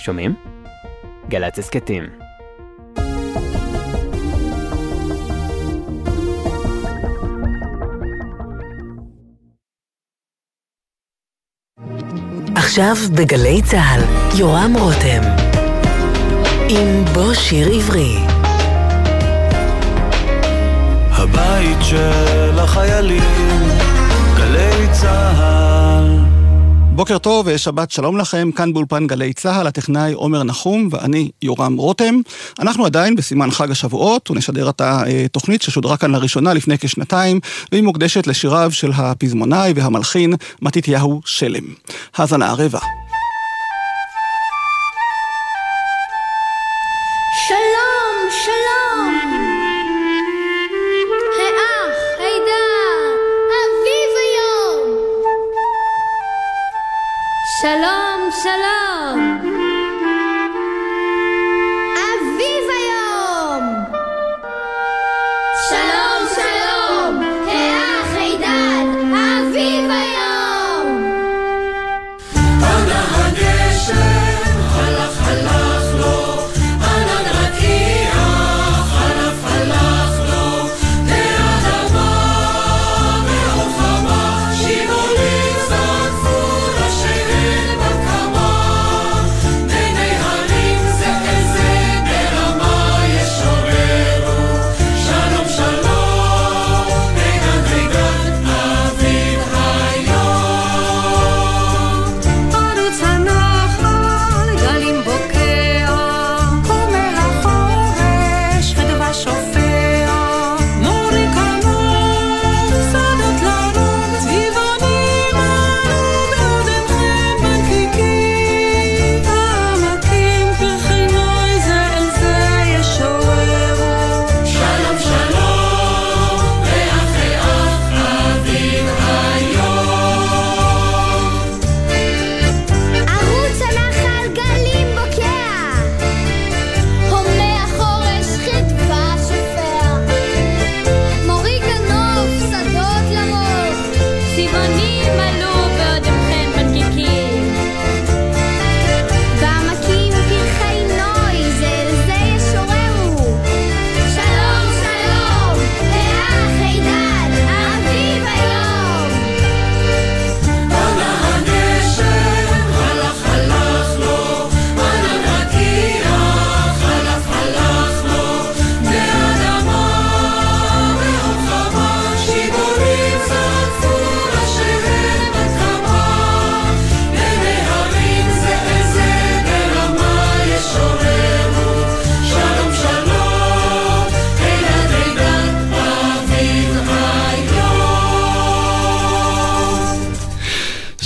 שומעים? גל"צ הסכתים. עכשיו בגלי צה"ל, יורם רותם. עם בוא שיר עברי. הבית של החיילים, בוקר טוב ושבת שלום לכם, כאן באולפן גלי צה"ל, הטכנאי עומר נחום ואני יורם רותם. אנחנו עדיין בסימן חג השבועות, ונשדר את התוכנית ששודרה כאן לראשונה לפני כשנתיים, והיא מוקדשת לשיריו של הפזמונאי והמלחין מתתיהו שלם. האזנה ערבה.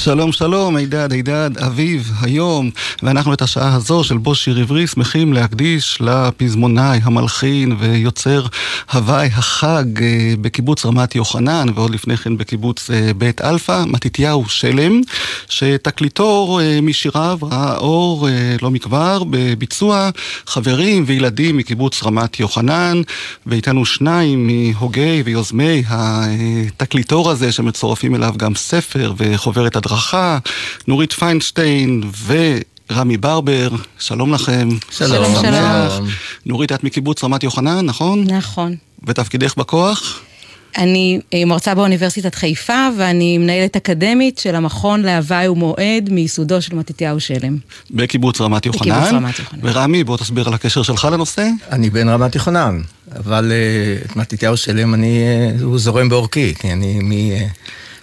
שלום שלום, הידד, הידד, אביב, היום, ואנחנו את השעה הזו של בוא שיר עברי שמחים להקדיש לפזמונאי, המלחין ויוצר הוואי החג אה, בקיבוץ רמת יוחנן, ועוד לפני כן בקיבוץ אה, בית אלפא, מתתיהו שלם, שתקליטו אה, משיריו ראה אור לא מכבר בביצוע חברים וילדים מקיבוץ רמת יוחנן, ואיתנו שניים מהוגי ויוזמי התקליטור הזה שמצורפים אליו גם ספר וחוברת הדרכה, נורית פיינשטיין ורמי ברבר, שלום לכם. שלום. שלום. נורית, את מקיבוץ רמת יוחנן, נכון? נכון. ותפקידך בכוח? אני אה, מרצה באוניברסיטת חיפה ואני מנהלת אקדמית של המכון להוואי ומועד מייסודו של מתתיהו שלם. בקיבוץ רמת יוחנן. בקיבוץ רמת יוחנן. ורמי, בוא תסביר על הקשר שלך לנושא. אני בן רמת יוחנן, אבל אה, את מתתיהו שלם אני, אה, הוא זורם בעורקי, כי אני מ- אה,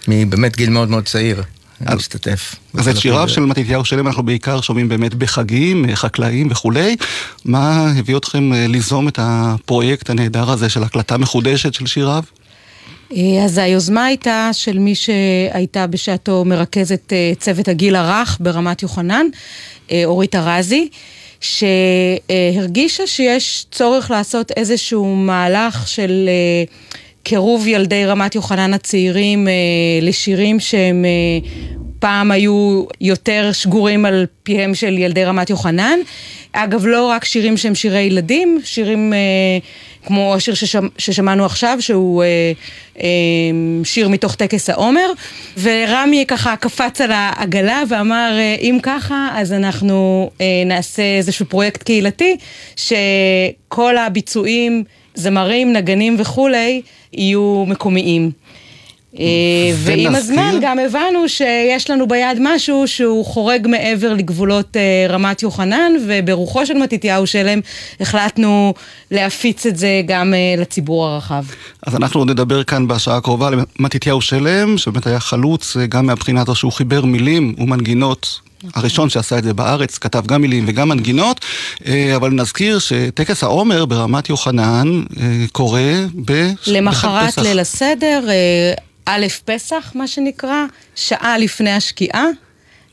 מבאמת גיל מאוד מאוד צעיר. אני משתתף. אז את שיריו של מתתיהו שלם אנחנו בעיקר שומעים באמת בחגים, חקלאיים וכולי. מה הביא אתכם אה, ליזום את הפרויקט הנהדר הזה של הקלטה מחודשת של שיריו? אה, אז היוזמה הייתה של מי שהייתה בשעתו מרכזת אה, צוות הגיל הרך ברמת יוחנן, אורית ארזי, שהרגישה שיש צורך לעשות איזשהו מהלך של קירוב ילדי רמת יוחנן הצעירים אה, לשירים שהם אה, פעם היו יותר שגורים על פיהם של ילדי רמת יוחנן. אגב, לא רק שירים שהם שירי ילדים, שירים אה, כמו השיר ששמ, ששמענו עכשיו, שהוא אה, אה, שיר מתוך טקס העומר, ורמי ככה קפץ על העגלה ואמר, אה, אם ככה, אז אנחנו אה, נעשה איזשהו פרויקט קהילתי, שכל הביצועים, זמרים, נגנים וכולי, יהיו מקומיים. אה, ועם הזמן גם הבנו שיש לנו ביד משהו שהוא חורג מעבר לגבולות אה, רמת יוחנן, וברוחו של מתתיהו שלם החלטנו להפיץ את זה גם אה, לציבור הרחב. אז אנחנו עוד נדבר כאן בשעה הקרובה למתתיהו שלם, שבאמת היה חלוץ גם מהבחינה הזו שהוא חיבר מילים ומנגינות. הראשון שעשה את זה בארץ, כתב גם מילים וגם מנגינות, אה, אבל נזכיר שטקס העומר ברמת יוחנן אה, קורה ב... למחרת. ליל הסדר, אה, א' פסח, מה שנקרא, שעה לפני השקיעה.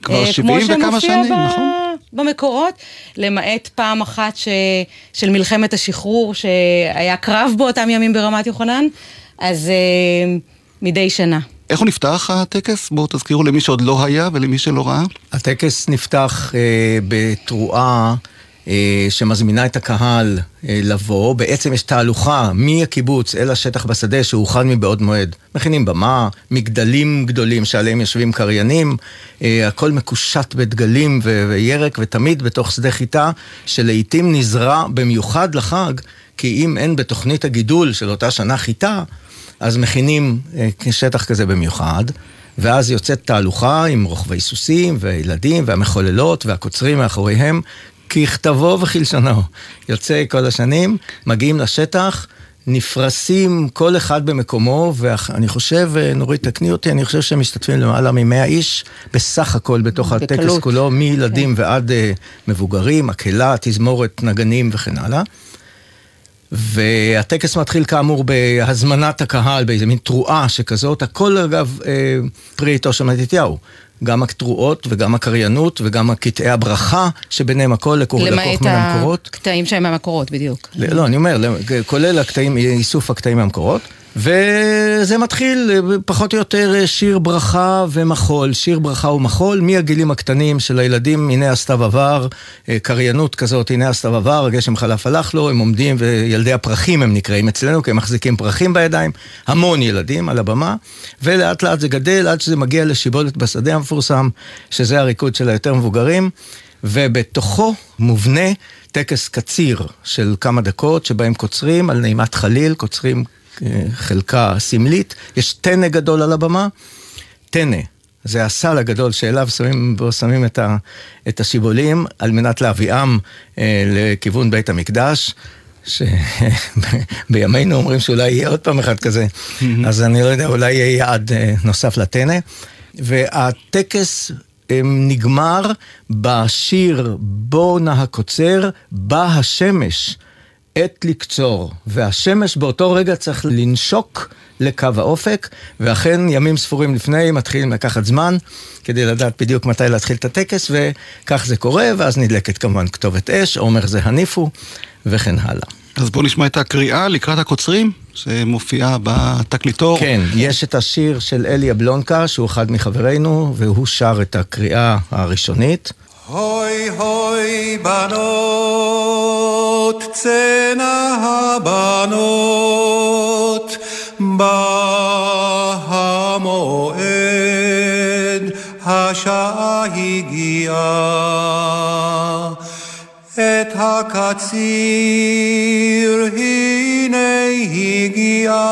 כבר אה, 70 וכמה שנים, ב- נכון? במקורות, למעט פעם אחת ש... של מלחמת השחרור, שהיה קרב באותם ימים ברמת יוחנן, אז מדי שנה. איך הוא נפתח הטקס? בואו תזכירו למי שעוד לא היה ולמי שלא ראה. הטקס נפתח אה, בתרועה אה, שמזמינה את הקהל אה, לבוא. בעצם יש תהלוכה מהקיבוץ אל השטח בשדה שהוכן מבעוד מועד. מכינים במה, מגדלים גדולים שעליהם יושבים קריינים, אה, הכל מקושט בדגלים ו- וירק, ותמיד בתוך שדה חיטה, שלעיתים נזרע במיוחד לחג, כי אם אין בתוכנית הגידול של אותה שנה חיטה, אז מכינים אה, שטח כזה במיוחד. ואז יוצאת תהלוכה עם רוכבי סוסים וילדים והמחוללות והקוצרים מאחוריהם, ככתבו וכלשונו. יוצא כל השנים, מגיעים לשטח, נפרסים כל אחד במקומו, ואני חושב, אה, נורית תקני אותי, אני חושב שהם משתתפים למעלה מ-100 איש בסך הכל בתוך הטקס בקלות. כולו, מילדים ועד אה, מבוגרים, מקהלה, תזמורת, נגנים וכן הלאה. והטקס מתחיל כאמור בהזמנת הקהל, באיזה מין תרועה שכזאת, הכל אגב אה, פרי עטו של מתתיהו. גם התרועות וגם הקריינות וגם הקטעי הברכה, שביניהם הכל לקוח למעט מן המקורות. הקטעים שהם מהמקורות, בדיוק. ל- לא, אני אומר, כולל הקטעים, איסוף הקטעים מהמקורות. וזה מתחיל פחות או יותר שיר ברכה ומחול, שיר ברכה ומחול, מהגילים הקטנים של הילדים, הנה הסתיו עבר, אה, קריינות כזאת, הנה הסתיו עבר, הגשם חלף הלך לו, הם עומדים, וילדי הפרחים הם נקראים אצלנו, כי הם מחזיקים פרחים בידיים, המון ילדים על הבמה, ולאט לאט זה גדל עד שזה מגיע לשיבולת בשדה המפורסם, שזה הריקוד של היותר מבוגרים. ובתוכו מובנה טקס קציר של כמה דקות, שבהם קוצרים על נעימת חליל, קוצרים חלקה סמלית, יש טנא גדול על הבמה, טנא. זה הסל הגדול שאליו שמים, שמים את, ה, את השיבולים על מנת להביאם אה, לכיוון בית המקדש. שבימינו אומרים שאולי יהיה עוד פעם אחד כזה, אז אני לא יודע, אולי יהיה יעד אה, נוסף לטנא. והטקס אה, נגמר בשיר בוא נא הקוצר, בא השמש עת לקצור, והשמש באותו רגע צריך לנשוק לקו האופק, ואכן ימים ספורים לפני מתחילים לקחת זמן כדי לדעת בדיוק מתי להתחיל את הטקס, וכך זה קורה, ואז נדלקת כמובן כתובת אש, עומר זה הניפו, וכן הלאה. אז בואו נשמע את הקריאה לקראת הקוצרים, שמופיעה בתקליטור. כן, יש את השיר של אלי אבלונקה, שהוא אחד מחברינו, והוא שר את הקריאה הראשונית. הוי הוי בנות, צאנה הבנות, בא המועד, השעה הגיעה. את הקציר הנה הגיעה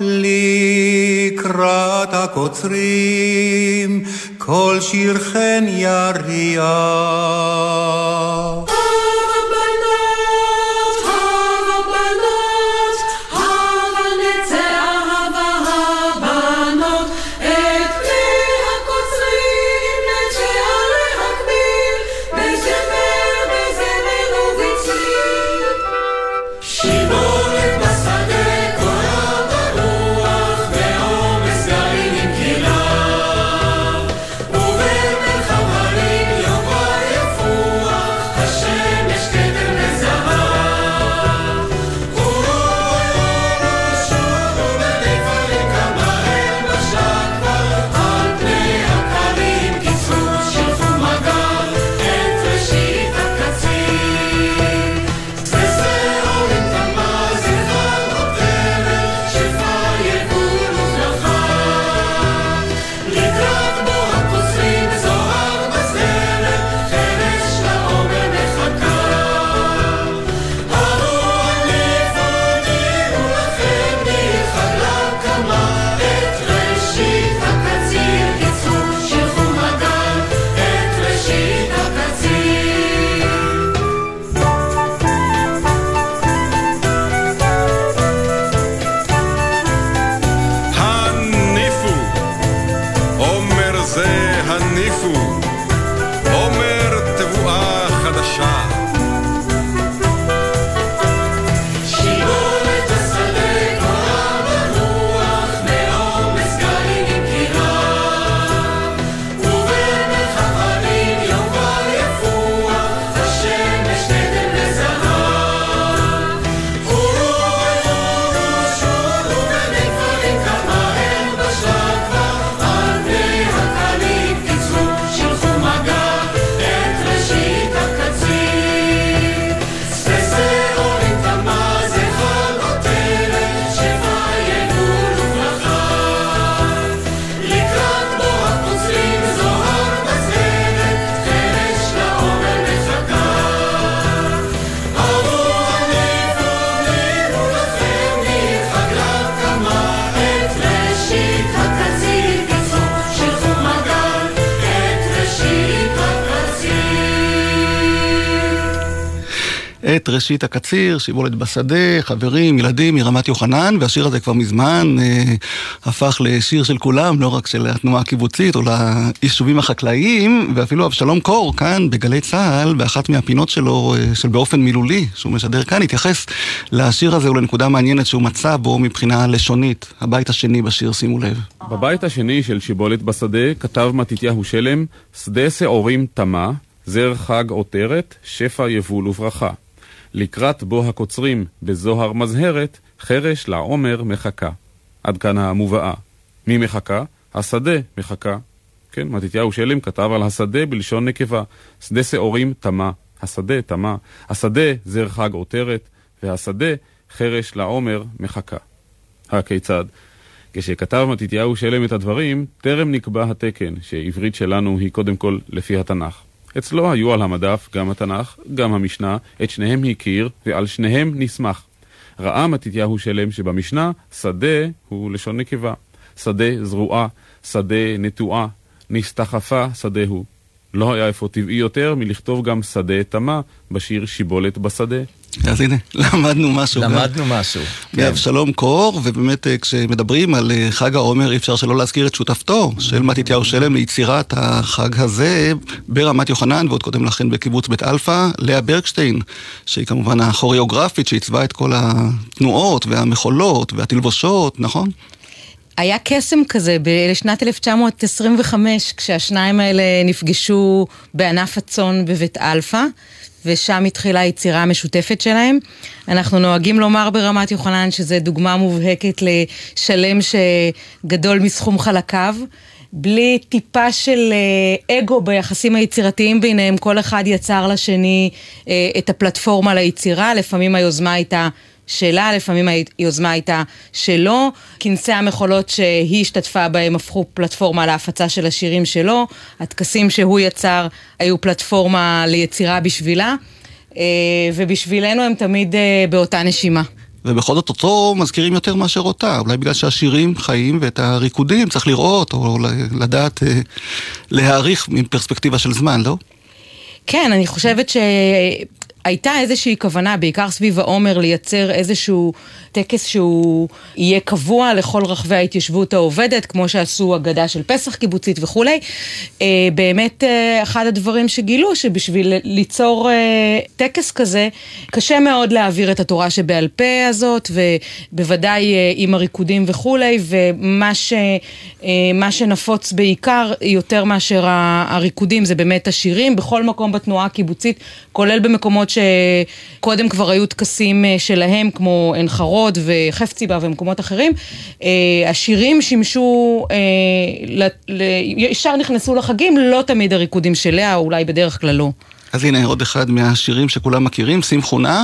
לקראת הקוצרים כל שירכן יריע. את ראשית הקציר, שיבולת בשדה, חברים, ילדים מרמת יוחנן, והשיר הזה כבר מזמן אה, הפך לשיר של כולם, לא רק של התנועה הקיבוצית או ליישובים החקלאיים, ואפילו אבשלום קור כאן בגלי צה"ל, באחת מהפינות שלו, אה, של באופן מילולי, שהוא משדר כאן, התייחס לשיר הזה ולנקודה מעניינת שהוא מצא בו מבחינה לשונית. הבית השני בשיר, שימו לב. בבית השני של שיבולת בשדה כתב מתתיהו שלם, שדה שעורים תמה, זר חג עותרת, שפע יבול וברכה. לקראת בו הקוצרים בזוהר מזהרת, חרש לעומר מחכה. עד כאן המובאה. מי מחכה? השדה מחכה. כן, מתתיהו שלם כתב על השדה בלשון נקבה. שדה שעורים תמה. השדה תמה. השדה זר חג עותרת, והשדה חרש לעומר מחכה. הכיצד? כשכתב מתתיהו שלם את הדברים, טרם נקבע התקן שעברית שלנו היא קודם כל לפי התנ"ך. אצלו היו על המדף גם התנ"ך, גם המשנה, את שניהם הכיר, ועל שניהם נסמך. ראה מתתיהו שלם שבמשנה, שדה הוא לשון נקבה. שדה זרועה, שדה נטועה, נסתחפה שדה הוא. לא היה אפוא טבעי יותר מלכתוב גם שדה תמה בשיר שיבולת בשדה. אז הנה, למדנו משהו. גם. למדנו משהו. כן. מאבשלום קור, ובאמת אה, כשמדברים על אה, חג העומר אי אפשר שלא להזכיר את שותפתו של מתתיהו שלם ליצירת החג הזה ברמת יוחנן ועוד קודם לכן בקיבוץ בית אלפא, לאה ברקשטיין, שהיא כמובן הכוריאוגרפית שעיצבה את כל התנועות והמחולות והתלבושות, נכון? היה קסם כזה בשנת 1925, כשהשניים האלה נפגשו בענף הצאן בבית אלפא, ושם התחילה היצירה המשותפת שלהם. אנחנו נוהגים לומר ברמת יוחנן שזה דוגמה מובהקת לשלם שגדול מסכום חלקיו. בלי טיפה של אה, אגו ביחסים היצירתיים ביניהם, כל אחד יצר לשני אה, את הפלטפורמה ליצירה, לפעמים היוזמה הייתה שלה, לפעמים היוזמה הייתה שלו. כנסי המחולות שהיא השתתפה בהם הפכו פלטפורמה להפצה של השירים שלו. הטקסים שהוא יצר היו פלטפורמה ליצירה בשבילה, אה, ובשבילנו הם תמיד אה, באותה נשימה. ובכל זאת אותו מזכירים יותר מאשר אותה, אולי בגלל שהשירים חיים ואת הריקודים צריך לראות או לדעת אה, להעריך מפרספקטיבה של זמן, לא? כן, אני חושבת שהייתה איזושהי כוונה, בעיקר סביב העומר, לייצר איזשהו טקס שהוא יהיה קבוע לכל רחבי ההתיישבות העובדת, כמו שעשו אגדה של פסח קיבוצית וכולי. אה, באמת, אה, אחד הדברים שגילו, שבשביל ליצור אה, טקס כזה, קשה מאוד להעביר את התורה שבעל פה הזאת, ובוודאי עם הריקודים וכולי, ומה ש, מה שנפוץ בעיקר, יותר מאשר הריקודים, זה באמת השירים, בכל מקום בתנועה הקיבוצית, כולל במקומות שקודם כבר היו טקסים שלהם, כמו עין חרוד. וחפציבה ומקומות אחרים, אה, השירים שימשו, אה, ישר נכנסו לחגים, לא תמיד הריקודים של לאה, אולי בדרך כלל לא. אז הנה עוד אחד מהשירים שכולם מכירים, שמחו נא,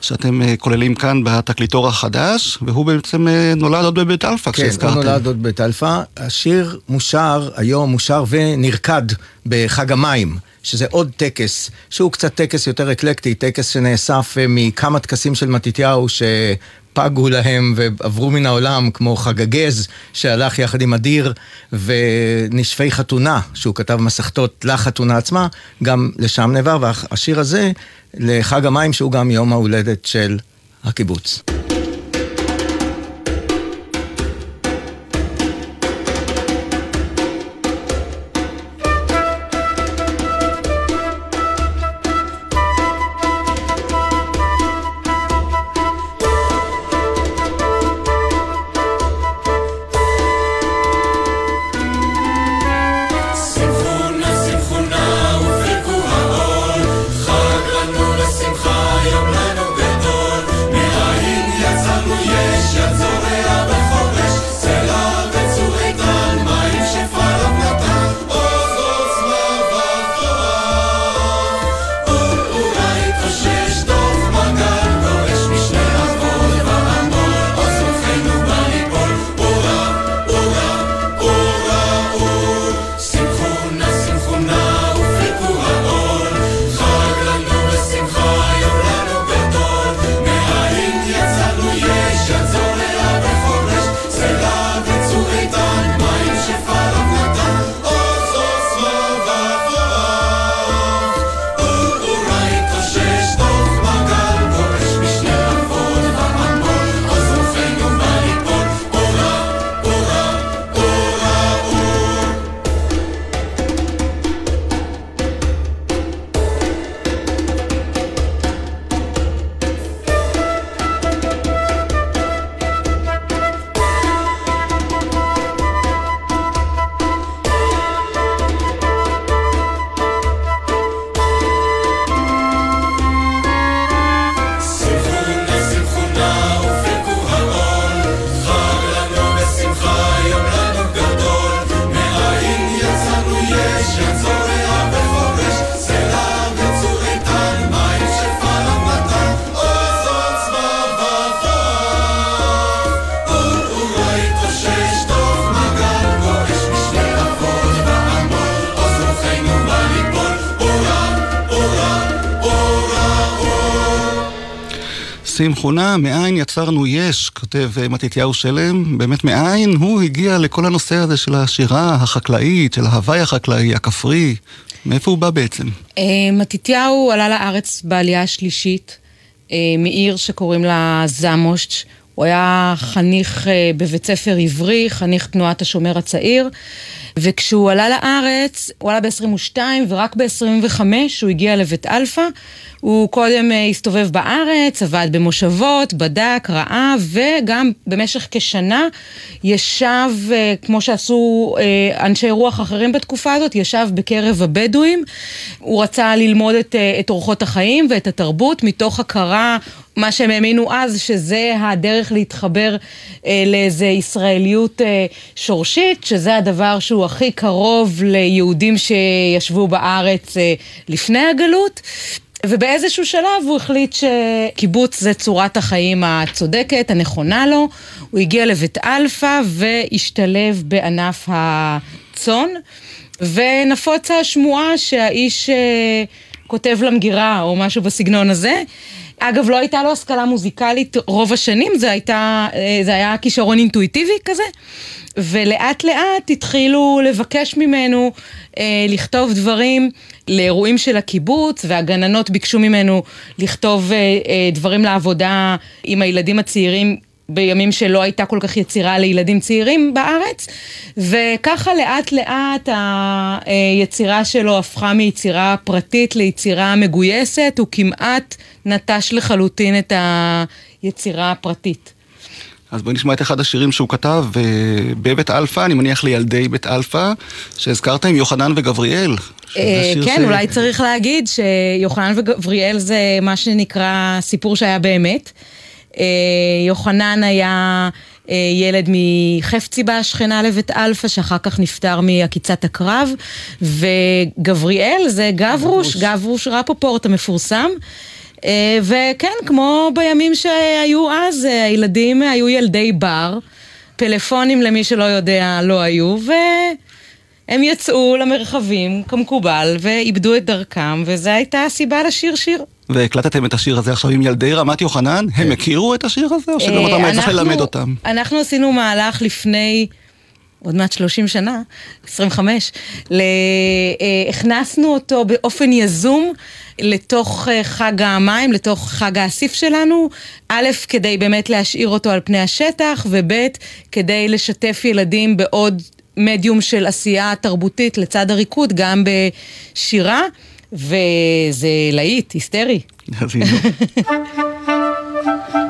שאתם אה, כוללים כאן בתקליטור החדש, והוא בעצם אה, נולד עוד בבית אלפא, כן, כשהזכרתם. הוא נולד עוד בבית אלפא. השיר מושר היום, מושר ונרקד בחג המים. שזה עוד טקס, שהוא קצת טקס יותר אקלקטי, טקס שנאסף אה, מכמה טקסים של מתתיהו שפגו להם ועברו מן העולם, כמו חג הגז שהלך יחד עם העדר, ונשפי חתונה, שהוא כתב מסכתות לחתונה עצמה, גם לשם נעבר, והשיר הזה לחג המים, שהוא גם יום ההולדת של הקיבוץ. נא, מאין יצרנו יש, כותב אה, מתתיהו שלם, באמת מאין הוא הגיע לכל הנושא הזה של השירה החקלאית, של ההוואי החקלאי, הכפרי, מאיפה הוא בא בעצם? אה, מתתיהו עלה לארץ בעלייה השלישית אה, מעיר שקוראים לה זמושץ'. הוא היה חניך אה, בבית ספר עברי, חניך תנועת השומר הצעיר, וכשהוא עלה לארץ, הוא עלה ב-22 ורק ב-25 הוא הגיע לבית אלפא. הוא קודם אה, הסתובב בארץ, עבד במושבות, בדק, ראה, וגם במשך כשנה ישב, אה, כמו שעשו אנשי רוח אחרים בתקופה הזאת, ישב בקרב הבדואים. הוא רצה ללמוד את, את אורחות החיים ואת התרבות מתוך הכרה מה שהם האמינו אז, שזה הדרך להתחבר אה, לאיזו ישראליות אה, שורשית, שזה הדבר שהוא הכי קרוב ליהודים שישבו בארץ אה, לפני הגלות. ובאיזשהו שלב הוא החליט שקיבוץ זה צורת החיים הצודקת, הנכונה לו. הוא הגיע לבית אלפא והשתלב בענף הצאן, ונפוצה השמועה שהאיש אה, כותב למגירה או משהו בסגנון הזה. אגב, לא הייתה לו השכלה מוזיקלית רוב השנים, זה, הייתה, אה, זה היה כישרון אינטואיטיבי כזה. ולאט לאט התחילו לבקש ממנו אה, לכתוב דברים לאירועים של הקיבוץ, והגננות ביקשו ממנו לכתוב אה, אה, דברים לעבודה עם הילדים הצעירים בימים שלא הייתה כל כך יצירה לילדים צעירים בארץ, וככה לאט לאט היצירה שלו הפכה מיצירה פרטית ליצירה מגויסת, הוא כמעט נטש לחלוטין את היצירה הפרטית. אז בואי נשמע את אחד השירים שהוא כתב אה, בבית אלפא, אני מניח לילדי בית אלפא, שהזכרתם, יוחנן וגבריאל. אה, כן, ש- אולי צריך להגיד שיוחנן וגבריאל זה מה שנקרא סיפור שהיה באמת. אה, יוחנן היה אה, ילד מחפציבה, שכנה לבית אלפא, שאחר כך נפטר מעקיצת עקרב, וגבריאל זה גברוש, גברוש רפופורט המפורסם. אה, וכן, כמו בימים שהיו אז, הילדים היו ילדי בר, פלאפונים למי שלא יודע לא היו, והם יצאו למרחבים כמקובל ואיבדו את דרכם, וזו הייתה הסיבה לשיר שיר. והקלטתם את השיר הזה עכשיו עם ילדי רמת יוחנן, הם הכירו את השיר הזה, או שגם אה, אתה צריך ללמד אותם? אנחנו עשינו מהלך לפני עוד מעט 30 שנה, 25, ל... אה, הכנסנו אותו באופן יזום לתוך אה, חג המים, לתוך חג האסיף שלנו, א', כדי באמת להשאיר אותו על פני השטח, וב', כדי לשתף ילדים בעוד מדיום של עשייה תרבותית לצד הריקוד, גם בשירה, וזה להיט, היסטרי. אז הנה.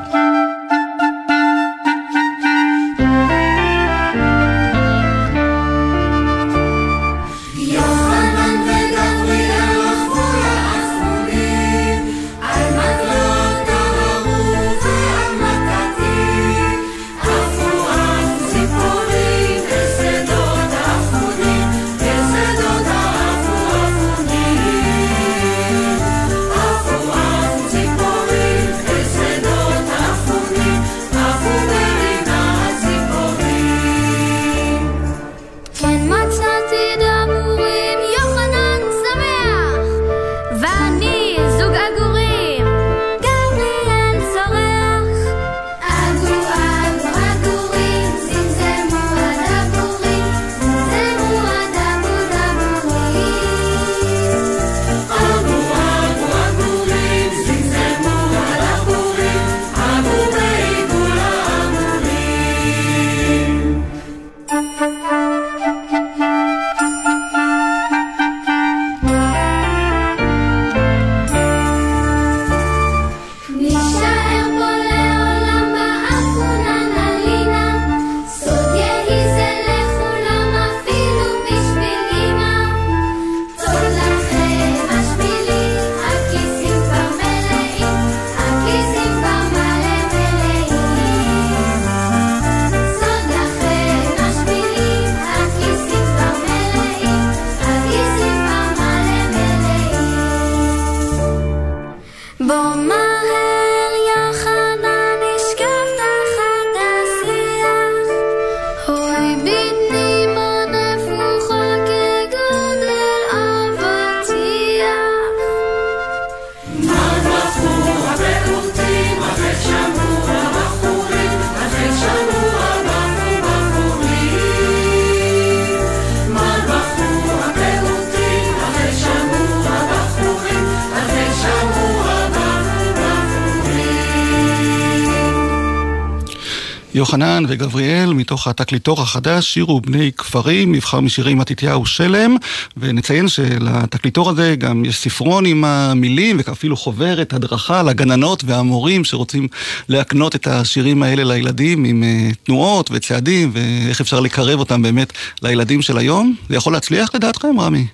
יוחנן וגבריאל, מתוך התקליטור החדש, שירו בני כפרים, מבחר משירי מתתיהו שלם, ונציין שלתקליטור הזה גם יש ספרון עם המילים, ואפילו חוברת הדרכה לגננות והמורים שרוצים להקנות את השירים האלה לילדים עם אה, תנועות וצעדים, ואיך אפשר לקרב אותם באמת לילדים של היום. זה יכול להצליח לדעתכם, רמי?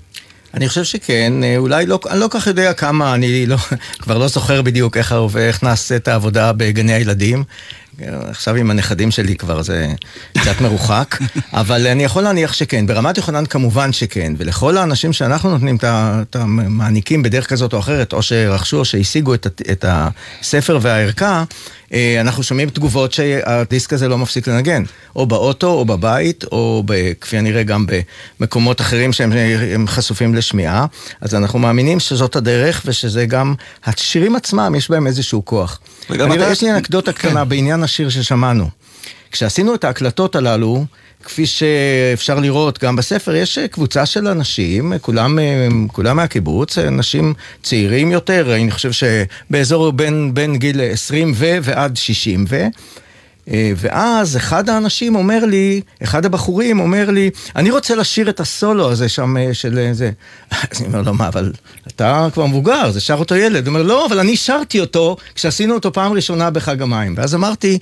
אני חושב שכן, אה, אולי לא, אני לא כך יודע כמה, אני לא, כבר לא זוכר בדיוק איך, איך נעשית העבודה בגני הילדים. עכשיו עם הנכדים שלי כבר זה קצת מרוחק, אבל אני יכול להניח שכן. ברמת יוחנן כמובן שכן, ולכל האנשים שאנחנו נותנים את המעניקים בדרך כזאת או אחרת, או שרכשו או שהשיגו את, את הספר והערכה, אה, אנחנו שומעים תגובות שהדיסק הזה לא מפסיק לנגן, או באוטו, או בבית, או ב, כפי הנראה גם במקומות אחרים שהם חשופים לשמיעה. אז אנחנו מאמינים שזאת הדרך, ושזה גם, השירים עצמם, יש בהם איזשהו כוח. אני, אתה... יש לי אנקדוטה כן. קטנה בעניין השיר ששמענו. כשעשינו את ההקלטות הללו, כפי שאפשר לראות גם בספר, יש קבוצה של אנשים, כולם, כולם מהקיבוץ, אנשים צעירים יותר, אני חושב שבאזור בין, בין גיל 20 ו ועד 60 ו... ואז אחד האנשים אומר לי, אחד הבחורים אומר לי, אני רוצה לשיר את הסולו הזה שם של זה. אז אני אומר לו, מה, אבל אתה כבר מבוגר, זה שר אותו ילד. הוא אומר, לא, אבל אני שרתי אותו כשעשינו אותו פעם ראשונה בחג המים. ואז אמרתי,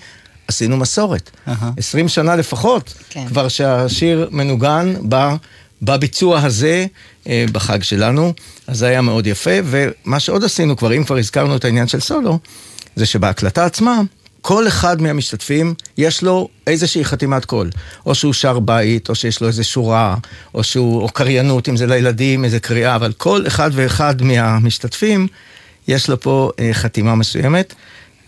עשינו מסורת. uh-huh. שנה לפחות, כן. כבר שהשיר מנוגן ב, בביצוע הזה אה, בחג שלנו, אז זה היה מאוד יפה, ומה שעוד עשינו כבר, אם כבר הזכרנו את העניין של סולו, זה שבהקלטה עצמה, כל אחד מהמשתתפים יש לו איזושהי חתימת קול. או שהוא שר בית, או שיש לו איזו שורה, או שהוא, או קריינות, אם זה לילדים, איזה קריאה, אבל כל אחד ואחד מהמשתתפים, יש לו פה אה, חתימה מסוימת.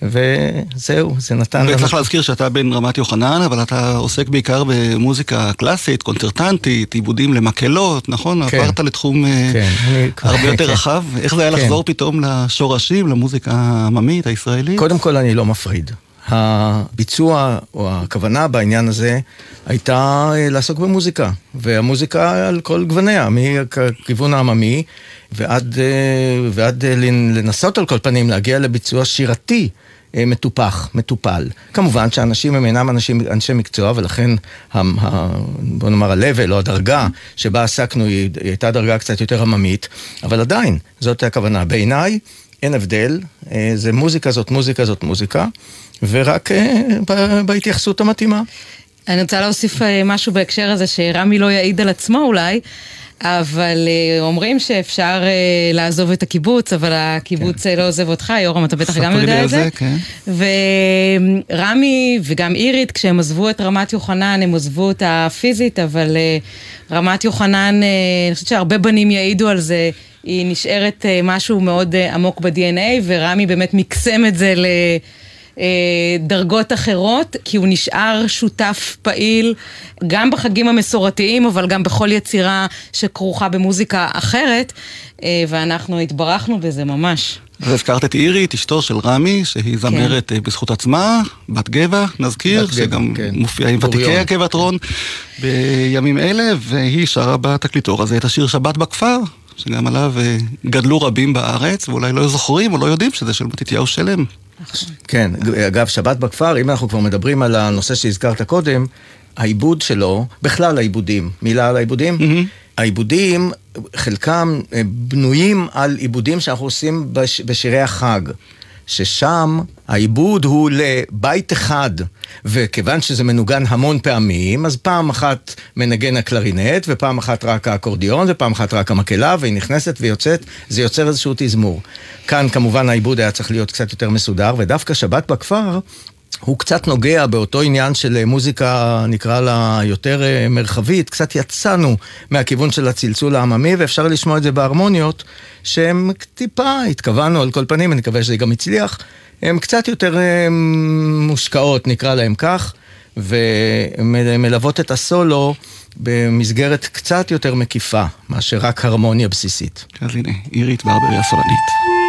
וזהו, זה נתן לנו... וצריך להזכיר שאתה בן רמת יוחנן, אבל אתה עוסק בעיקר במוזיקה קלאסית, קונצרטנטית, עיבודים למקהלות, נכון? כן. עברת לתחום אה, כן, הרבה יותר כן. רחב. איך זה היה כן. לחזור פתאום לשורשים, למוזיקה העממית הישראלית? קודם כל, אני לא מפריד. הביצוע או הכוונה בעניין הזה הייתה אה, לעסוק במוזיקה, והמוזיקה על כל גווניה, מכיוון העממי ועד, אה, ועד לנסות על כל פנים להגיע לביצוע שירתי. אה, מטופח, מטופל. כמובן שאנשים הם אינם אנשים, אנשי מקצוע, ולכן, ה, ה, בוא נאמר, ה-level או הדרגה שבה עסקנו היא, היא הייתה דרגה קצת יותר עממית, אבל עדיין, זאת הכוונה. בעיניי, אין הבדל, אה, זה מוזיקה זאת מוזיקה זאת מוזיקה, ורק אה, בהתייחסות המתאימה. אני רוצה להוסיף משהו בהקשר הזה, שרמי לא יעיד על עצמו אולי. אבל uh, אומרים שאפשר uh, לעזוב את הקיבוץ, אבל הקיבוץ כן. לא עוזב אותך, יורם, אתה בטח גם יודע את זה. זה כן. ורמי וגם אירית, כשהם עזבו את רמת יוחנן, הם עזבו אותה פיזית, אבל רמת יוחנן, אני חושבת שהרבה בנים יעידו על זה, היא נשארת משהו מאוד עמוק ב-DNA, ורמי באמת מקסם את זה ל... אה, דרגות אחרות, כי הוא נשאר שותף פעיל גם בחגים המסורתיים, אבל גם בכל יצירה שכרוכה במוזיקה אחרת, אה, ואנחנו התברכנו בזה ממש. והזכרת את אירית, אשתו של רמי, שהיא כן. זמרת כן. בזכות עצמה, בת גבע, נזכיר, בת שגם כן. מופיעה עם ותיקי הקבעטרון בימים אלה, והיא שרה בתקליטור הזה את השיר שבת בכפר, שגם עליו גדלו רבים בארץ, ואולי לא זוכרים או לא יודעים שזה של מתתיהו שלם. כן, אגב, שבת בכפר, אם אנחנו כבר מדברים על הנושא שהזכרת קודם, העיבוד שלו, בכלל העיבודים, מילה על העיבודים? Mm-hmm. העיבודים, חלקם אה, בנויים על עיבודים שאנחנו עושים בש, בשירי החג. ששם העיבוד הוא לבית אחד, וכיוון שזה מנוגן המון פעמים, אז פעם אחת מנגן הקלרינט, ופעם אחת רק האקורדיון, ופעם אחת רק המקהלה, והיא נכנסת ויוצאת, זה יוצר איזשהו תזמור. כאן כמובן העיבוד היה צריך להיות קצת יותר מסודר, ודווקא שבת בכפר הוא קצת נוגע באותו עניין של מוזיקה, נקרא לה יותר אה, מרחבית, קצת יצאנו מהכיוון של הצלצול העממי, ואפשר לשמוע את זה בהרמוניות, שהן טיפה, התכוונו על כל פנים, אני מקווה שזה גם הצליח, הן קצת יותר אה, מושקעות, נקרא להן כך, ומלוות את הסולו במסגרת קצת יותר מקיפה, מאשר רק הרמוניה בסיסית. אז הנה, עירית ברברי הסולנית.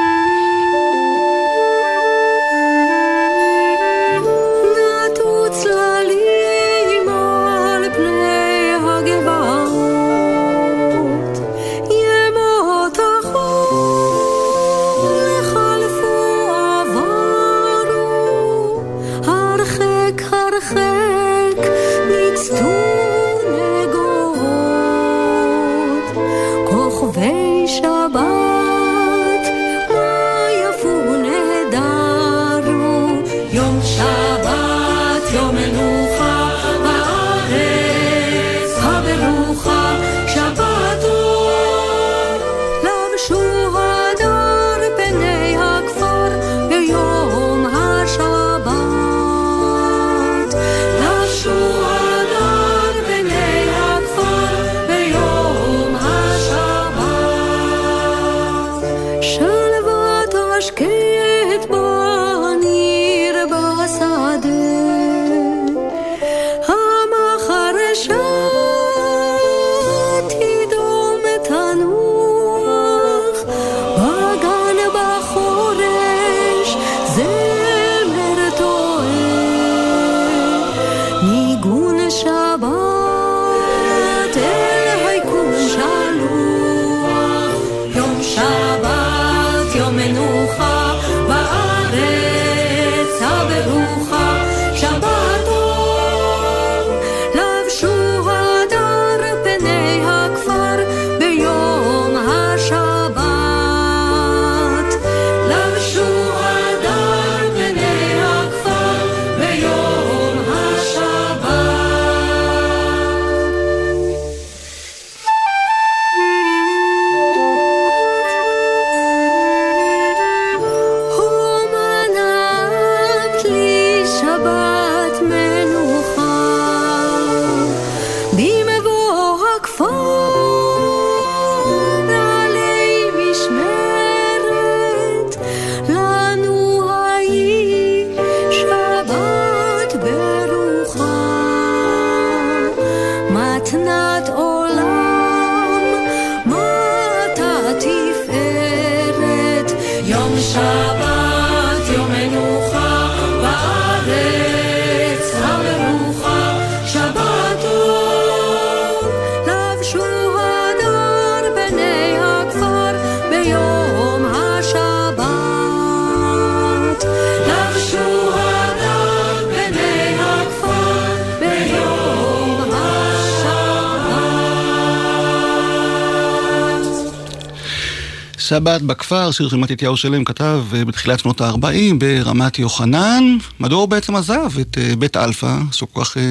שבת בכפר, שיר שמתתיהו שלם כתב אה, בתחילת שנות ה-40 ברמת יוחנן. מדוע הוא בעצם עזב את אה, בית אלפא, שהוא כל כך אה,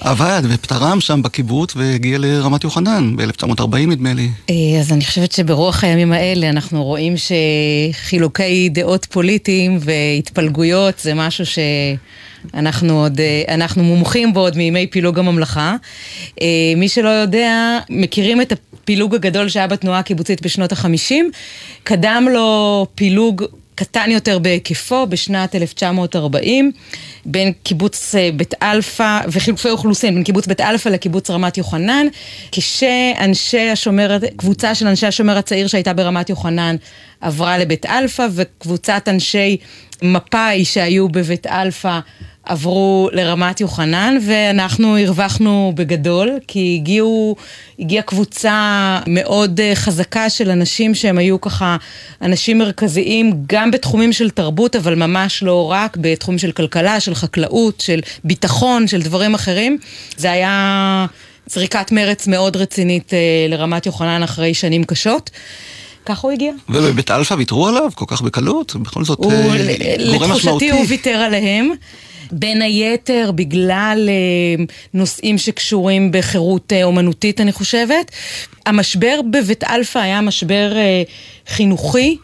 עבד ותרם שם בקיבוץ והגיע לרמת יוחנן ב-1940 נדמה לי. אז אני חושבת שברוח הימים האלה אנחנו רואים שחילוקי דעות פוליטיים והתפלגויות זה משהו שאנחנו עוד, אה, אנחנו מומחים בו עוד מימי פילוג הממלכה. מי שלא יודע, מכירים את הפילוג הגדול שהיה בתנועה הקיבוצית בשנות החמישים. קדם לו פילוג קטן יותר בהיקפו בשנת 1940 בין קיבוץ אה, בית אלפא וחילופי אוכלוסין בין קיבוץ בית אלפא לקיבוץ רמת יוחנן כשאנשי השומר, קבוצה של אנשי השומר הצעיר שהייתה ברמת יוחנן עברה לבית אלפא וקבוצת אנשי מפא"י שהיו בבית אלפא עברו לרמת יוחנן ואנחנו הרווחנו בגדול כי הגיעו, הגיעה קבוצה מאוד אה, חזקה של אנשים שהם היו ככה אנשים מרכזיים גם בתחומים של תרבות אבל ממש לא רק בתחום של כלכלה, של חקלאות, של ביטחון, של דברים אחרים. זה היה זריקת מרץ מאוד רצינית אה, לרמת יוחנן אחרי שנים קשות. ככה הוא הגיע. ובבית אלפא ויתרו עליו כל כך בקלות? בכל זאת הוא, אה, גורם לתחושתי משמעותי. הוא ויתר עליהם. בין היתר בגלל אה, נושאים שקשורים בחירות אה, אומנותית, אני חושבת. המשבר בבית אלפא היה משבר חינוכי.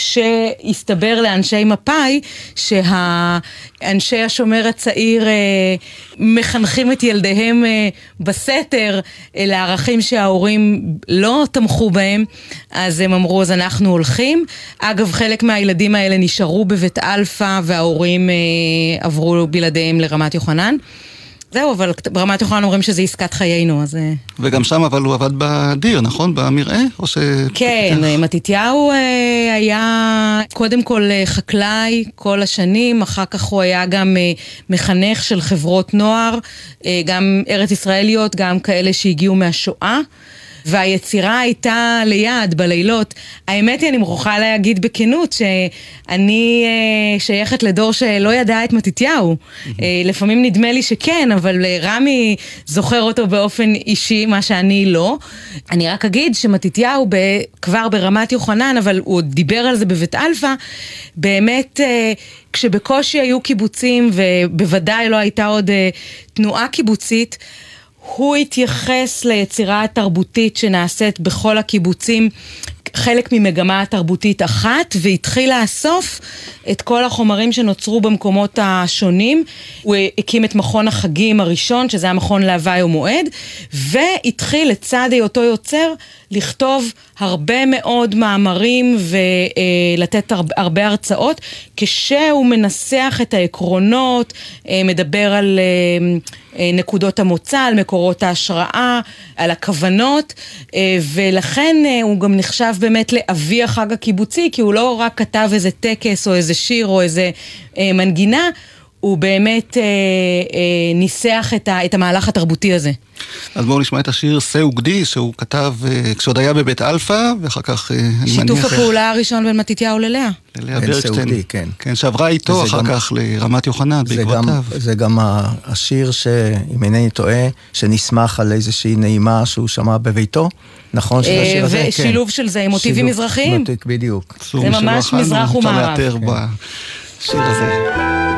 כשהסתבר לאנשי מפא"י שהאנשי השומר הצעיר אה, מחנכים את ילדיהם אה, בסתר אה, לערכים שההורים לא תמכו בהם, אז הם אמרו אז אנחנו הולכים. אגב, חלק מהילדים האלה נשארו בבית אלפא וההורים עברו בלעדיהם לרמת יוחנן. זהו, אבל ברמת יוחנן אומרים שזה עסקת חיינו, אז... אה, וגם שם אבל הוא עבד בדיר, נכון? במרעה? או ש... כן, מתתיהו אה, היה קודם כל אה, חקלאי כל השנים, אחר כך הוא היה גם מחנך של חברות נוער, גם ארץ ישראליות, גם כאלה שהגיעו מהשואה. והיצירה הייתה ליד, בלילות. האמת היא, אני מוכרחה להגיד בכנות, שאני אה, שייכת לדור שלא ידע את מתתיהו. אה, לפעמים נדמה לי שכן, אבל אה, רמי זוכר אותו באופן אישי, מה שאני לא. אני רק אגיד שמתתיהו ב, כבר ברמת יוחנן, אבל הוא עוד דיבר על זה בבית אלפא, באמת... אה, כשבקושי היו קיבוצים ובוודאי לא הייתה עוד אה, תנועה קיבוצית, הוא התייחס ליצירה התרבותית שנעשית בכל הקיבוצים חלק ממגמה תרבותית אחת, והתחיל לאסוף את כל החומרים שנוצרו במקומות השונים. הוא הקים את מכון החגים הראשון, שזה המכון להווי ומועד, והתחיל לצד היותו יוצר לכתוב הרבה מאוד מאמרים ולתת הרבה הרצאות, כשהוא מנסח את העקרונות, אה, מדבר על אה, נקודות המוצא, על מקורות ההשראה, על הכוונות, אה, ולכן אה, הוא גם נחשב באמת לאבי החג הקיבוצי, כי הוא לא רק כתב איזה טקס או איזה שיר או איזה אה, מנגינה, הוא באמת אה, אה, ניסח את, ה, את המהלך התרבותי הזה. אז בואו נשמע את השיר "שה וגדי" שהוא כתב אה, כשעוד היה בבית אלפא, ואחר כך, אה, אני מניח... שיתוף הפעולה הראשון בין מתתיהו ללאה. ללאה ברקשטיין. כן. כן, שעברה איתו אחר גם- כך לרמת יוחנן זה גם, בעקבותיו. זה גם השיר שאם אינני טועה, שנסמך על איזושהי נעימה שהוא שמע בביתו, נכון? של אה, השיר הזה? ושילוב של זה עם מוטיבים מזרחיים. בדיוק. זה ממש מזרח ומערב. אפשר לאתר כן. בשיר הזה.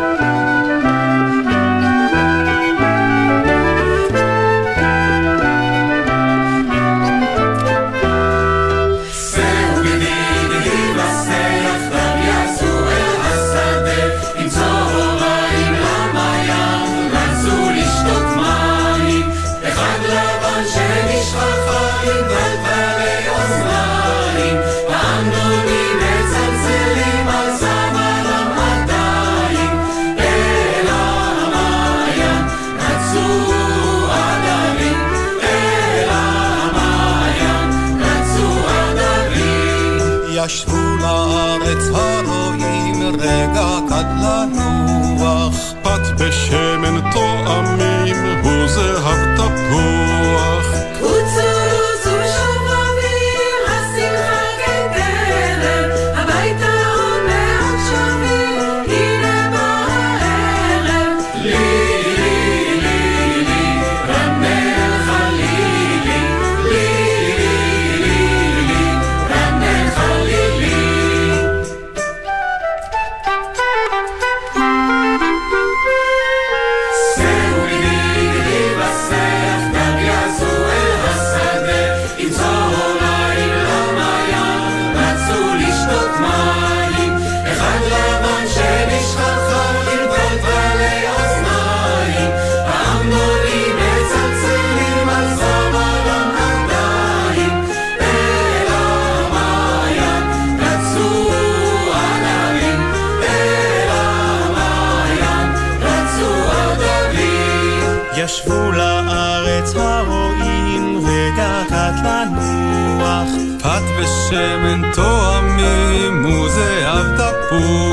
פת בשמן תואמים וזהב תפוח.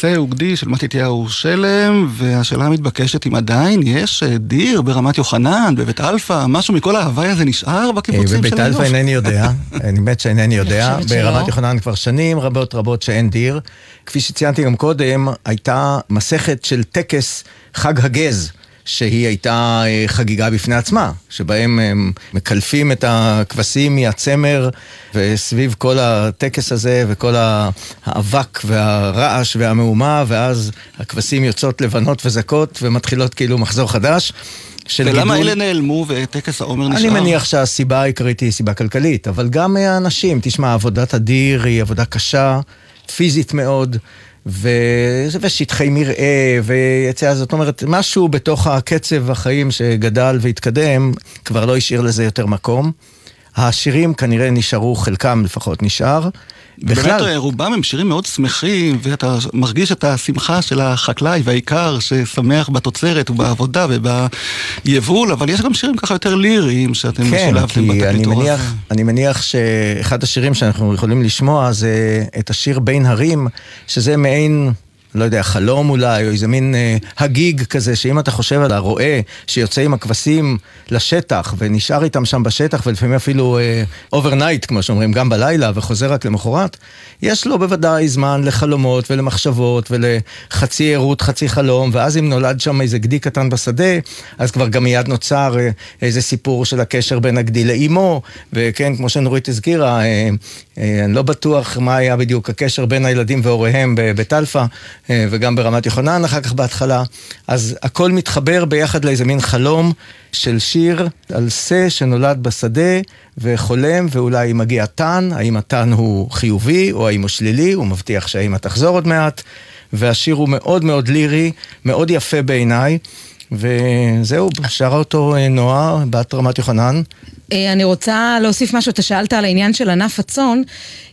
שה וגדי של מתתיהו שלם, והשאלה המתבקשת אם עדיין יש אה, דיר ברמת יוחנן, בבית אלפא, משהו מכל ההוואי הזה נשאר בקיבוצים של בבית אלפא היום? אינני יודע, אני מתבייש שאינני יודע. ברמת יוחנן כבר שנים רבות רבות שאין דיר. כפי שציינתי גם קודם, הייתה מסכת של טקס חג הגז. שהיא הייתה אה, חגיגה בפני עצמה, שבהם הם מקלפים את הכבשים מהצמר, וסביב כל הטקס הזה וכל האבק והרעש והמהומה, ואז הכבשים יוצאות לבנות וזכות ומתחילות כאילו מחזור חדש. של ולמה גידול- אלה נעלמו וטקס העומר נשאר? אני מניח שהסיבה העיקרית היא סיבה כלכלית, אבל גם האנשים, תשמע, עבודת הדיר היא עבודה קשה, פיזית מאוד, ו... ושטחי מרעה, ויציאה, זאת אומרת, משהו בתוך הקצב החיים שגדל והתקדם, כבר לא השאיר לזה יותר מקום. השירים כנראה נשארו, חלקם לפחות נשאר. באמת אה, רובם הם שירים מאוד שמחים, ואתה מרגיש את השמחה של החקלאי והאיכר ששמח בתוצרת ובעבודה וביבול, אבל יש גם שירים ככה יותר ליריים שאתם כן, שילבתם כי אני בתקליטור הזה. מניח, אני מניח שאחד השירים שאנחנו יכולים לשמוע זה את השיר בין הרים, שזה מעין... לא יודע, חלום אולי, או איזה מין אה, הגיג כזה, שאם אתה חושב על הרועה שיוצא עם הכבשים לשטח ונשאר איתם שם בשטח, ולפעמים אפילו overnight, כמו שאומרים, גם בלילה, וחוזר רק למחרת, יש לו בוודאי זמן לחלומות ולמחשבות ולחצי ערות, חצי חלום, ואז אם נולד שם איזה גדי קטן בשדה, אז כבר גם מיד נוצר אה, איזה סיפור של הקשר בין הגדי לאימו, וכן, כמו שנורית הזכירה, אה, אה, אני לא בטוח מה היה בדיוק הקשר בין הילדים והוריהם אה, וגם ברמת יוחנן אחר כך בהתחלה, אז הכל מתחבר ביחד לאיזה מין חלום של שיר על שא שנולד בשדה וחולם, ואולי מגיע טן, האם הטן הוא חיובי או האם הוא שלילי, הוא מבטיח שהאמא תחזור עוד מעט, והשיר הוא מאוד מאוד לירי, מאוד יפה בעיניי. וזהו, שרה אותו אה, נועה, בת רמת יוחנן. אה, אני רוצה להוסיף משהו, אתה שאלת על העניין של ענף הצאן.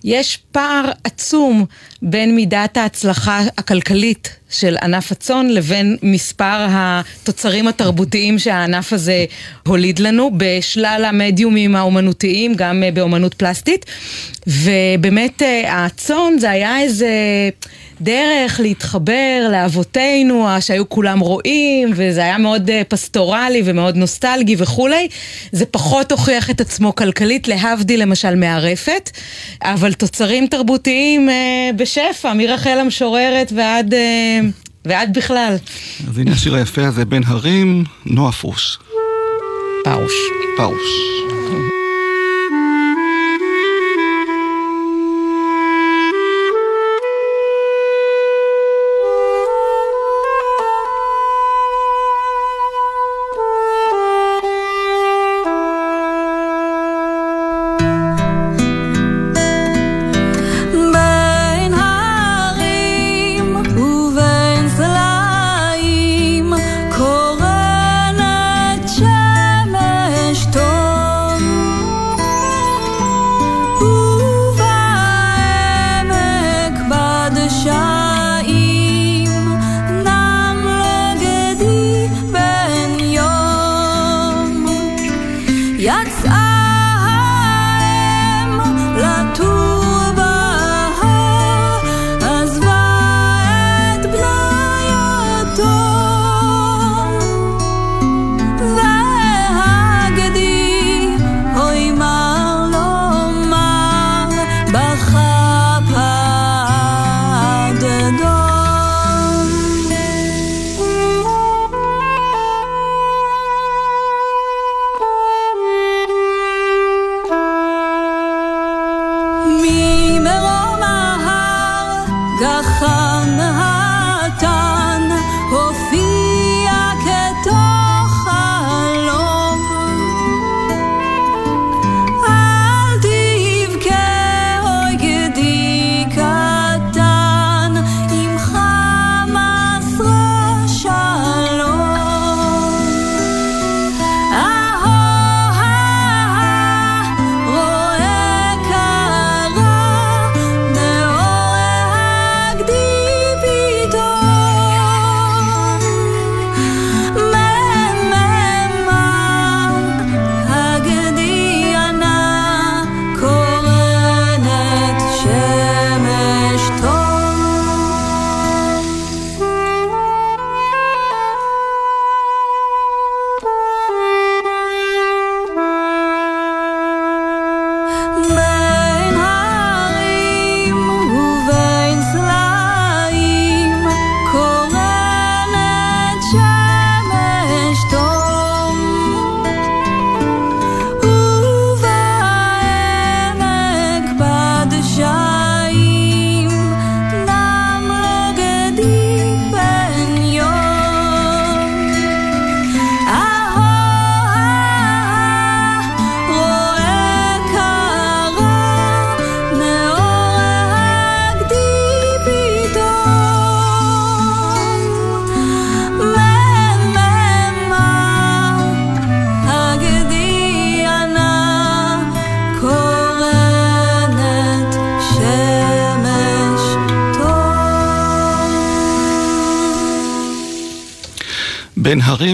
יש פער עצום בין מידת ההצלחה הכלכלית של ענף הצאן לבין מספר התוצרים התרבותיים שהענף הזה הוליד לנו בשלל המדיומים האומנותיים, גם אה, באומנות פלסטית. ובאמת אה, הצאן זה היה איזה... דרך להתחבר לאבותינו שהיו כולם רואים וזה היה מאוד פסטורלי ומאוד נוסטלגי וכולי זה פחות הוכיח את עצמו כלכלית להבדיל למשל מהרפת אבל תוצרים תרבותיים אה, בשפע מרחל המשוררת ועד, אה, ועד בכלל. אז הנה השיר היפה הזה, בין הרים, נועה פרוש. פרוש. פרוש.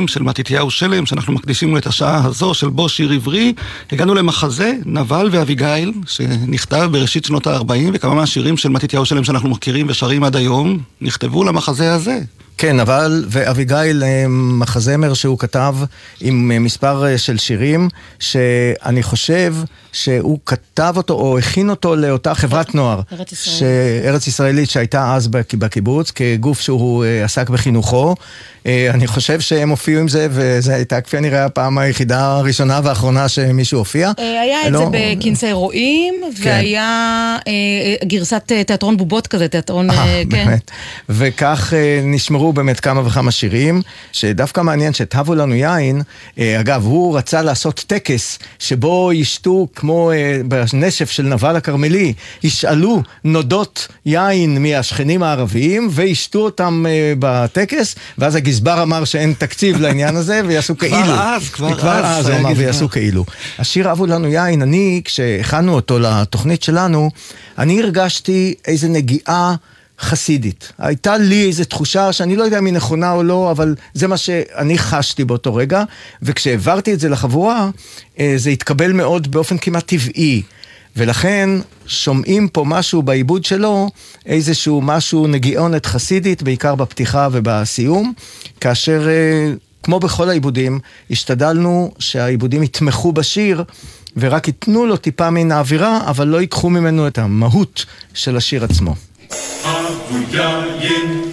של מתתיהו שלם, שאנחנו מקדישים לו את השעה הזו של בו שיר עברי, הגענו למחזה נבל ואביגיל, שנכתב בראשית שנות ה-40, וכמה מהשירים של מתתיהו שלם שאנחנו מכירים ושרים עד היום, נכתבו למחזה הזה. כן, אבל, ואביגיל, אה, מחזמר שהוא כתב עם אה, מספר אה, של שירים, שאני חושב שהוא כתב אותו או הכין אותו לאותה חברת נוער. ארץ ישראל. ש... ארץ ישראלית שהייתה אז בק- בקיבוץ, כגוף שהוא עסק בחינוכו. אני חושב שהם הופיעו עם זה, וזו הייתה כפי הנראה הפעם היחידה הראשונה והאחרונה שמישהו הופיע. היה את לא- זה בכנסי רועים, כן. והיה גרסת תיאטרון בובות כזה, תיאטרון, אה, כן. באמת. וכך אה, נשמרו באמת כמה וכמה שירים, שדווקא מעניין שטבו לנו יין, אה, אגב, הוא רצה לעשות טקס שבו ישתו, כמו אה, בנשף של נבל הכרמלי, ישאלו נודות יין מהשכנים הערביים, וישתו אותם אה, בטקס, ואז הגזבר אמר שאין תקציב לעניין הזה, ויעשו כבר כאילו. אז, כבר כבר אז אז הוא אמר. ויעשו כאילו. השיר אבו לנו יין, אני, כשהכנו אותו לתוכנית שלנו, אני הרגשתי איזה נגיעה חסידית. הייתה לי איזו תחושה שאני לא יודע אם היא נכונה או לא, אבל זה מה שאני חשתי באותו רגע, וכשהעברתי את זה לחבורה, אה, זה התקבל מאוד באופן כמעט טבעי. ולכן שומעים פה משהו בעיבוד שלו, איזשהו משהו נגיעונת חסידית, בעיקר בפתיחה ובסיום, כאשר אה, כמו בכל העיבודים, השתדלנו שהעיבודים יתמכו בשיר ורק ייתנו לו טיפה מן האווירה, אבל לא ייקחו ממנו את המהות של השיר עצמו. אבו יין,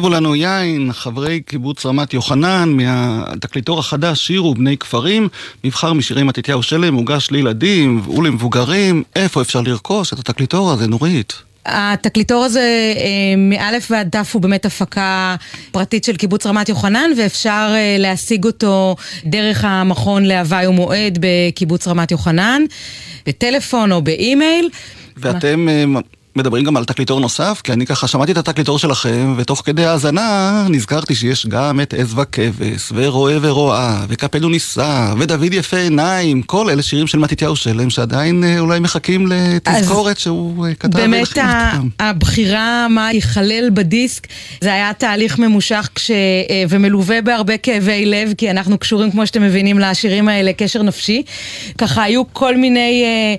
הבו לנו יין, חברי קיבוץ רמת יוחנן, מהתקליטור החדש, שירו בני כפרים, מבחר משירי מתתיהו שלם, מוגש לילדים ולמבוגרים. איפה אפשר לרכוש את התקליטור הזה, נורית? התקליטור הזה אה, מאלף ועד תף הוא באמת הפקה פרטית של קיבוץ רמת יוחנן ואפשר אה, להשיג אותו דרך המכון להווי ומועד בקיבוץ רמת יוחנן, בטלפון או באימייל. ואתם אה, מדברים גם על תקליטור נוסף? כי אני ככה שמעתי את התקליטור שלכם, ותוך כדי האזנה נזכרתי שיש גם את עז וכבש, ורואה ורואה, וקפל ונישא, ודוד יפה עיניים, כל אלה שירים של מתתיהו שלם, שעדיין אה, אולי מחכים לתזכורת שהוא אה, כתב באמת ה-. הבחירה מה ייכלל בדיסק זה היה תהליך ממושך כש... אה, ומלווה בהרבה כאבי לב כי אנחנו קשורים כמו שאתם מבינים לשירים האלה קשר נפשי. ככה היו כל מיני אה,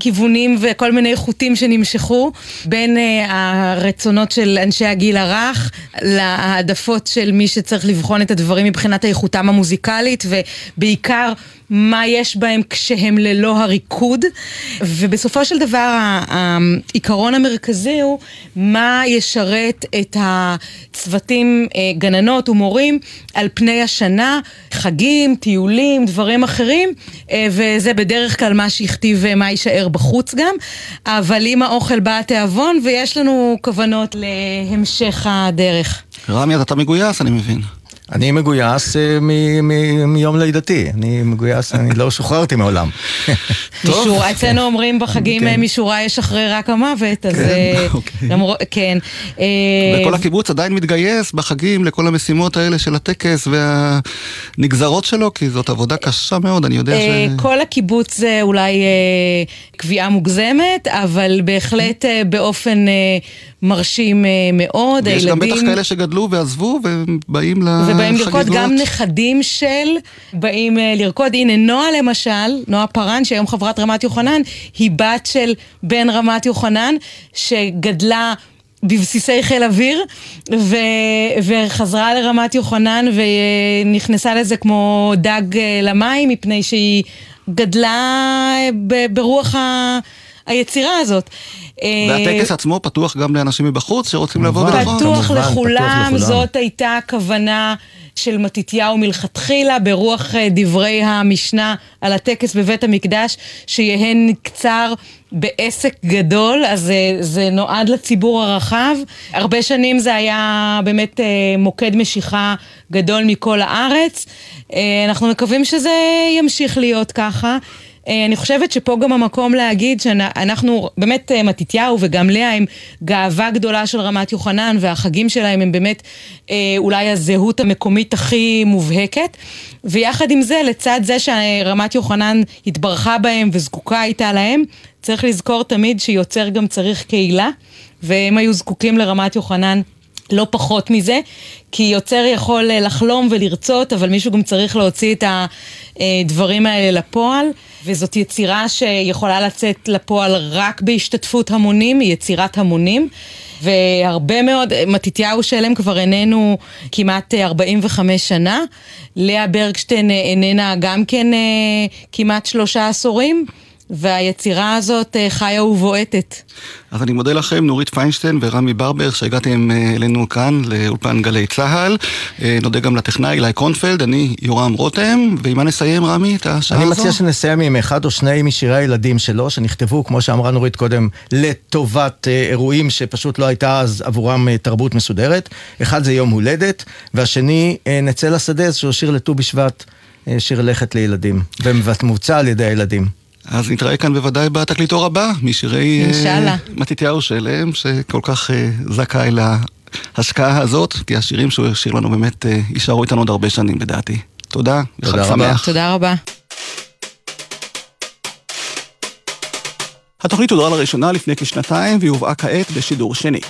כיוונים וכל מיני חוטים שנמשכו בין אה, הרצונות של אנשי הגיל הרך להעדפות של מי שצריך לבחון את הדברים מבחינת איכותם המוזיקלית ובעיקר מה יש בהם כשהם ללא הריקוד ובסופו של דבר העיקרון המרכזי הוא מה ישרת את הצוותים, אה, גננות ומורים על פני השנה, חגים, טיולים, דברים אחרים אה, וזה בדרך כלל מה שהכתיב אה, מה יישאר בחוץ גם אבל עם האוכל בא התיאבון ויש לנו כוונות להמשך הדרך. רמי, אתה מגויס, אני מבין. אני מגויס אה, מ- מ- מיום לידתי, אני מגויס, אני לא שוחררתי מעולם. משורה, אצלנו אומרים בחגים כן. אה, משורה יש אחרי רק המוות, אז אה, אוקיי. למרות, כן. אה, וכל הקיבוץ עדיין מתגייס בחגים לכל המשימות האלה של הטקס והנגזרות שלו, כי זאת עבודה קשה מאוד, אני יודע אה, ש... כל הקיבוץ זה אולי קביעה מוגזמת, אבל בהחלט באופן מרשים אה, מאוד. ויש גם בטח הילדים- כאלה שגדלו ועזבו ובאים לחגיגות. ובאים לרקוד, גם נכדים של באים אה, לרקוד. הנה, נועה למשל, נועה פארן, שהיום חברת רמת יוחנן, היא בת של בן רמת יוחנן, שגדלה... בבסיסי חיל אוויר, ו... וחזרה לרמת יוחנן ונכנסה לזה כמו דג אה, למים, מפני שהיא גדלה ב... ברוח ה... היצירה הזאת. אה, והטקס עצמו פתוח גם לאנשים מבחוץ שרוצים לבוא. ולראות. פתוח לכולם. זאת הייתה הכוונה של מתתיהו מלכתחילה, ברוח אה, דברי המשנה על הטקס בבית המקדש, שיהן נקצר בעסק גדול, אז אה, זה נועד לציבור הרחב. הרבה שנים זה היה באמת מוקד משיכה גדול מכל הארץ. אנחנו מקווים שזה ימשיך להיות ככה. אה, אני חושבת שפה גם המקום להגיד שאנחנו, באמת אה, מתתיהו וגם לאה הם גאווה גדולה של רמת יוחנן והחגים שלהם הם באמת אה, אולי הזהות המקומית הכי מובהקת. ויחד עם זה, לצד זה שרמת יוחנן התברכה בהם וזקוקה הייתה להם, צריך לזכור תמיד שיוצר גם צריך קהילה והם היו זקוקים לרמת יוחנן לא פחות מזה, כי יוצר יכול לחלום ולרצות, אבל מישהו גם צריך להוציא את הדברים האלה לפועל, וזאת יצירה שיכולה לצאת לפועל רק בהשתתפות המונים, היא יצירת המונים. והרבה מאוד, מתתיהו שלם כבר איננו כמעט אה, 45 שנה, לאה ברגשטיין אה, איננה גם כן אה, כמעט שלושה עשורים, והיצירה הזאת אה, חיה ובועטת. אז אני מודה לכם, נורית פיינשטיין ורמי ברבר, שהגעתם אה, אלינו כאן לאולפן גלי צה"ל. אה, נודה גם לטכנאי אילי קרונפלד, אני יורם רותם, ועם מה נסיים, רמי, את השעה אני הזו? מציע שנסיים עם אחד או שני משירי הילדים שלו, שנכתבו, כמו שאמרה נורית קודם, לטובת אירועים שפשוט לא הייתה אז עבורם תרבות מסודרת. אחד זה יום הולדת, והשני, נצא לשדה, שהוא שיר לט"ו בשבט, שיר לכת לילדים, ומבוצע על ידי הילדים. אז נתראה כאן בוודאי בתקליטור הבא, משירי אה. מתתיהו שלם, שכל כך אה, זכאי להשקעה הזאת, כי השירים שהוא השאיר לנו באמת אה, יישארו איתנו עוד הרבה שנים, לדעתי. תודה, תודה וחג רבה. שמח. תודה רבה. התוכנית הודרה לראשונה לפני כשנתיים, והיא הובאה כעת בשידור שני.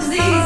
Z's.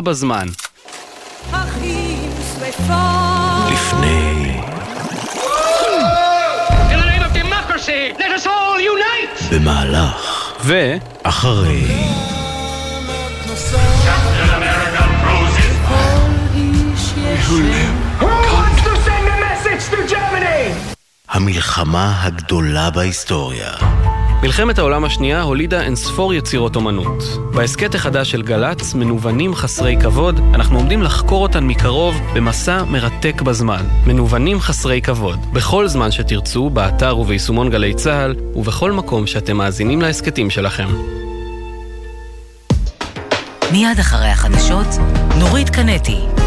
בזמן. לפני... במהלך... ו... אחרי... המלחמה הגדולה בהיסטוריה. מלחמת העולם השנייה הולידה אינספור יצירות אומנות. בהסכת החדש של גל"צ, מנוונים חסרי כבוד, אנחנו עומדים לחקור אותן מקרוב במסע מרתק בזמן. מנוונים חסרי כבוד. בכל זמן שתרצו, באתר וביישומון גלי צה"ל, ובכל מקום שאתם מאזינים להסכתים שלכם. מיד אחרי החדשות, נורית קנטי.